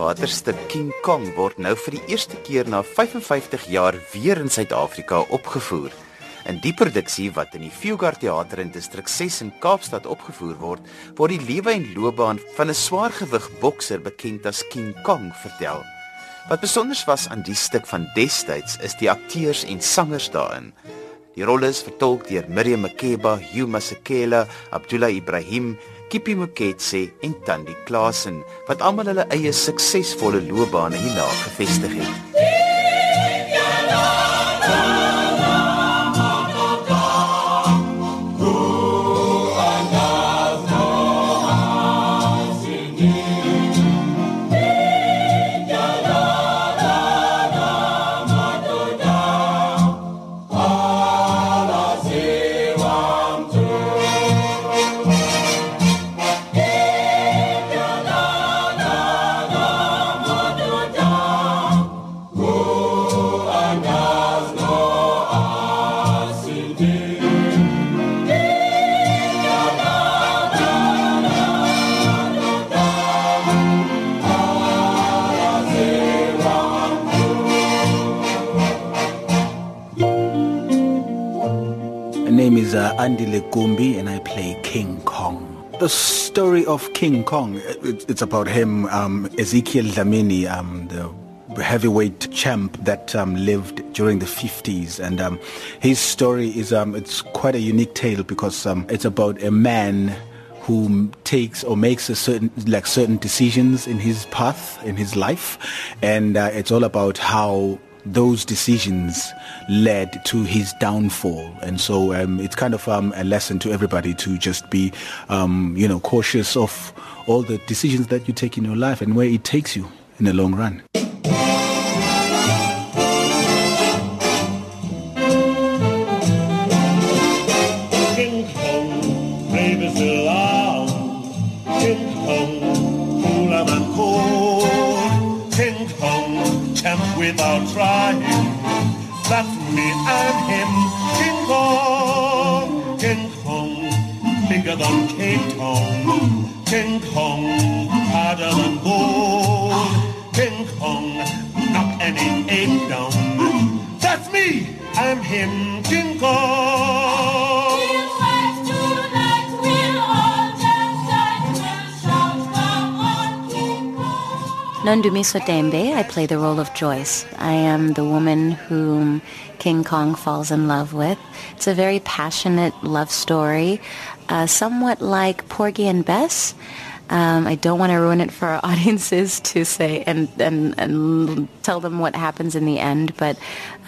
theaterstuk King Kong word nou vir die eerste keer na 55 jaar weer in Suid-Afrika opgevoer. In die produksie wat in die Fugard Theater in Distrik 6 in Kaapstad opgevoer word, word die lewe en loopbaan van 'n swaargewig bokser bekend as King Kong vertel. Wat besonder was aan die stuk van destyds is die akteurs en sangers daarin. Die rolle is vertolk deur Miriam Makeba, Hugh Masekela, Abdullah Ibrahim, Kippie Moketse en Tandi Klasen wat almal hulle eie suksesvolle loopbane hierna gevestig het. name is uh, Andile Gumbi and I play King Kong. The story of King Kong, it's about him, um, Ezekiel Dlamini, um, the heavyweight champ that um, lived during the 50s and um, his story is um, it's quite a unique tale because um, it's about a man who takes or makes a certain like certain decisions in his path in his life and uh, it's all about how those decisions led to his downfall. And so um, it's kind of um, a lesson to everybody to just be, um, you know, cautious of all the decisions that you take in your life and where it takes you in the long run. Bigger than King Kong, King Kong, harder than gold, King Kong, knock any ape down. That's me, I'm him, King Kong. Nondumiso Tembe, I play the role of Joyce. I am the woman whom King Kong falls in love with. It's a very passionate love story, uh, somewhat like Porgy and Bess. Um, I don't want to ruin it for our audiences to say and, and, and tell them what happens in the end. But,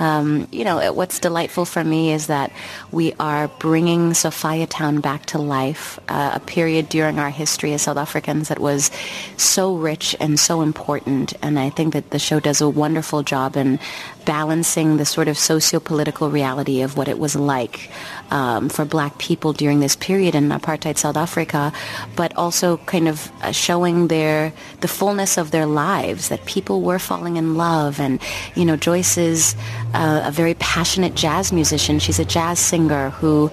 um, you know, what's delightful for me is that we are bringing Sophia Town back to life, uh, a period during our history as South Africans that was so rich and so important. And I think that the show does a wonderful job in balancing the sort of socio-political reality of what it was like um, for black people during this period in apartheid South Africa, but also kind of uh, showing their the fullness of their lives that people were falling in love and you know Joyce is uh, a very passionate jazz musician. She's a jazz singer who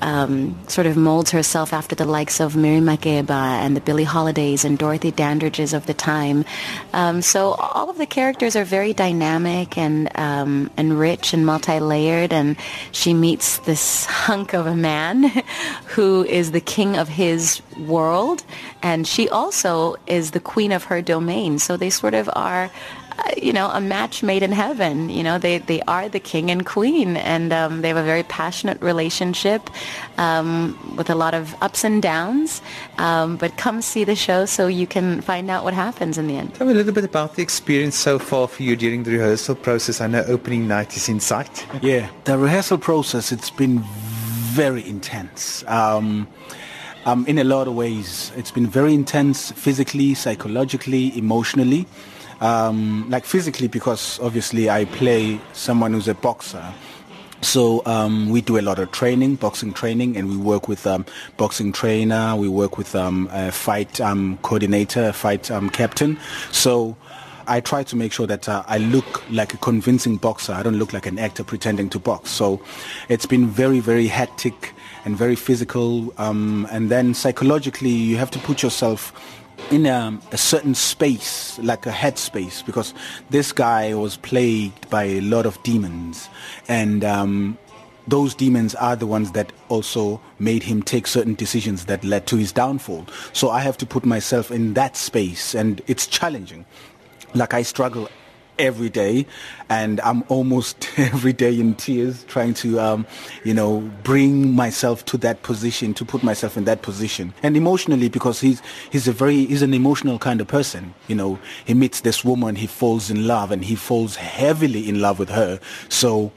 um, sort of molds herself after the likes of Mary Makeba and the Billie Holidays and Dorothy Dandridges of the time. Um, so all of the characters are very dynamic and um, and rich and multi-layered, and she meets this hunk of a man who is the king of his world, and she also is the queen of her domain. So they sort of are uh, you know, a match made in heaven. You know, they, they are the king and queen, and um, they have a very passionate relationship um, with a lot of ups and downs. Um, but come see the show so you can find out what happens in the end. Tell me a little bit about the experience so far for you during the rehearsal process. I know opening night is in sight. Yeah, the rehearsal process, it's been very intense. Um, um, in a lot of ways, it's been very intense physically, psychologically, emotionally um, like physically because obviously I play someone who's a boxer. So um, we do a lot of training, boxing training, and we work with um, boxing trainer. We work with um, a fight um, coordinator, fight um, captain. So I try to make sure that uh, I look like a convincing boxer. I don't look like an actor pretending to box. So it's been very, very hectic and very physical. Um, and then psychologically, you have to put yourself in a, a, certain space, like a headspace, because this guy was plagued by a lot of demons, and um, those demons are the ones that also made him take certain decisions that led to his downfall. So I have to put myself in that space, and it's challenging. Like I struggle every day and I'm almost every day in tears trying to um, you know bring myself to that position to put myself in that position. And emotionally because he's he's a very he's an emotional kind of person you know. He meets this woman he falls in love and he falls heavily in love with her. So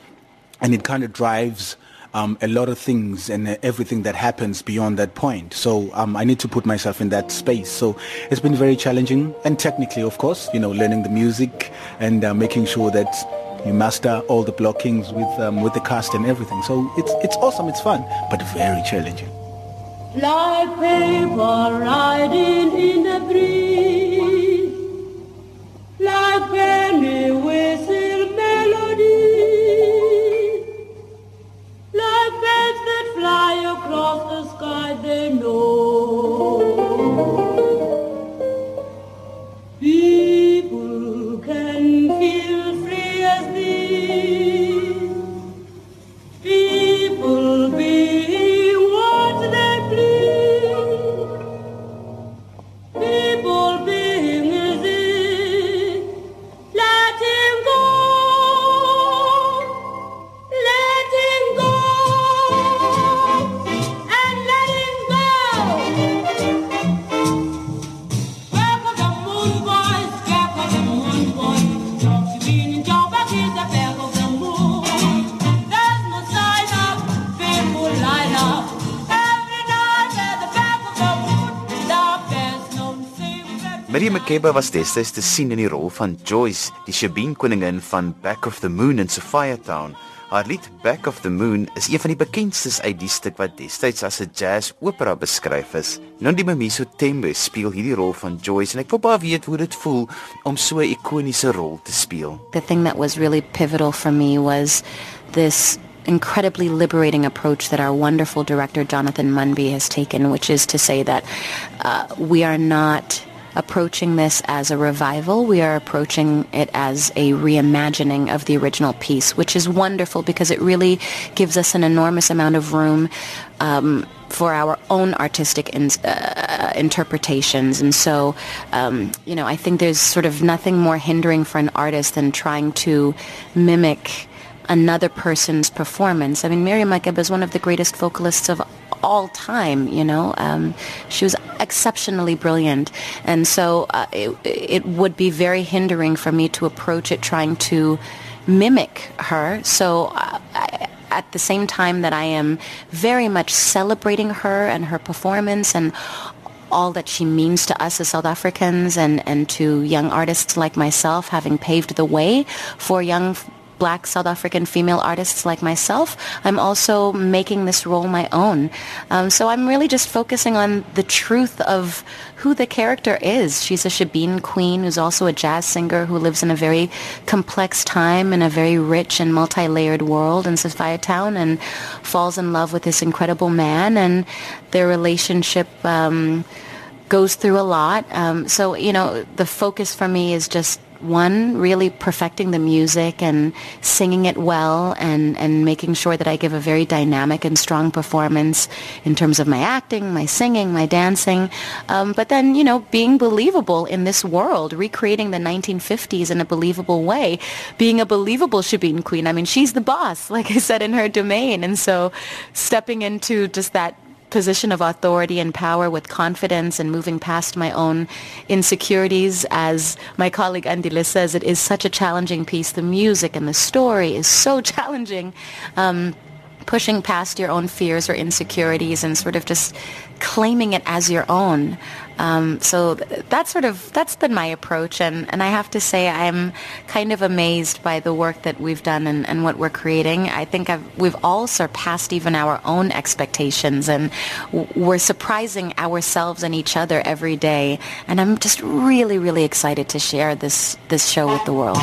and it kind of drives um, a lot of things and everything that happens beyond that point. So um, I need to put myself in that space. So it's been very challenging and technically, of course, you know, learning the music and uh, making sure that you master all the blockings with um, with the cast and everything. So it's it's awesome, it's fun, but very challenging. Like paper riding in breeze, Miriam Makeba was destyds te sien in die rol van Joyce, die Shebeen koningin van Back of the Moon in Sophia Town. Haar lied Back of the Moon is een van die bekendstes uit die stuk wat destyds as 'n jazz opera beskryf is. Nondimamiso Tembe speel hierdie rol van Joyce en ek wil baie weet hoe dit voel om so 'n ikoniese rol te speel. The thing that was really pivotal for me was this incredibly liberating approach that our wonderful director Jonathan Munby has taken, which is to say that uh, we are not approaching this as a revival. We are approaching it as a reimagining of the original piece, which is wonderful because it really gives us an enormous amount of room um, for our own artistic in, uh, interpretations. And so, um, you know, I think there's sort of nothing more hindering for an artist than trying to mimic another person's performance. I mean, Miriam Makeba is one of the greatest vocalists of all time, you know. Um, she was exceptionally brilliant. And so uh, it, it would be very hindering for me to approach it trying to mimic her. So uh, I, at the same time that I am very much celebrating her and her performance and all that she means to us as South Africans and, and to young artists like myself, having paved the way for young black South African female artists like myself, I'm also making this role my own. Um, so I'm really just focusing on the truth of who the character is. She's a Shebeen queen who's also a jazz singer who lives in a very complex time in a very rich and multi-layered world in Sophia Town and falls in love with this incredible man and their relationship um, goes through a lot. Um, so, you know, the focus for me is just one, really perfecting the music and singing it well and, and making sure that I give a very dynamic and strong performance in terms of my acting, my singing, my dancing. Um, but then, you know, being believable in this world, recreating the 1950s in a believable way, being a believable Shebeen queen. I mean, she's the boss, like I said, in her domain. And so stepping into just that position of authority and power with confidence and moving past my own insecurities. As my colleague Andile says, it is such a challenging piece. The music and the story is so challenging. Um, pushing past your own fears or insecurities and sort of just claiming it as your own. Um, so that's sort of that's been my approach, and, and I have to say I'm kind of amazed by the work that we've done and, and what we're creating. I think I've, we've all surpassed even our own expectations, and we're surprising ourselves and each other every day. And I'm just really, really excited to share this this show with the world.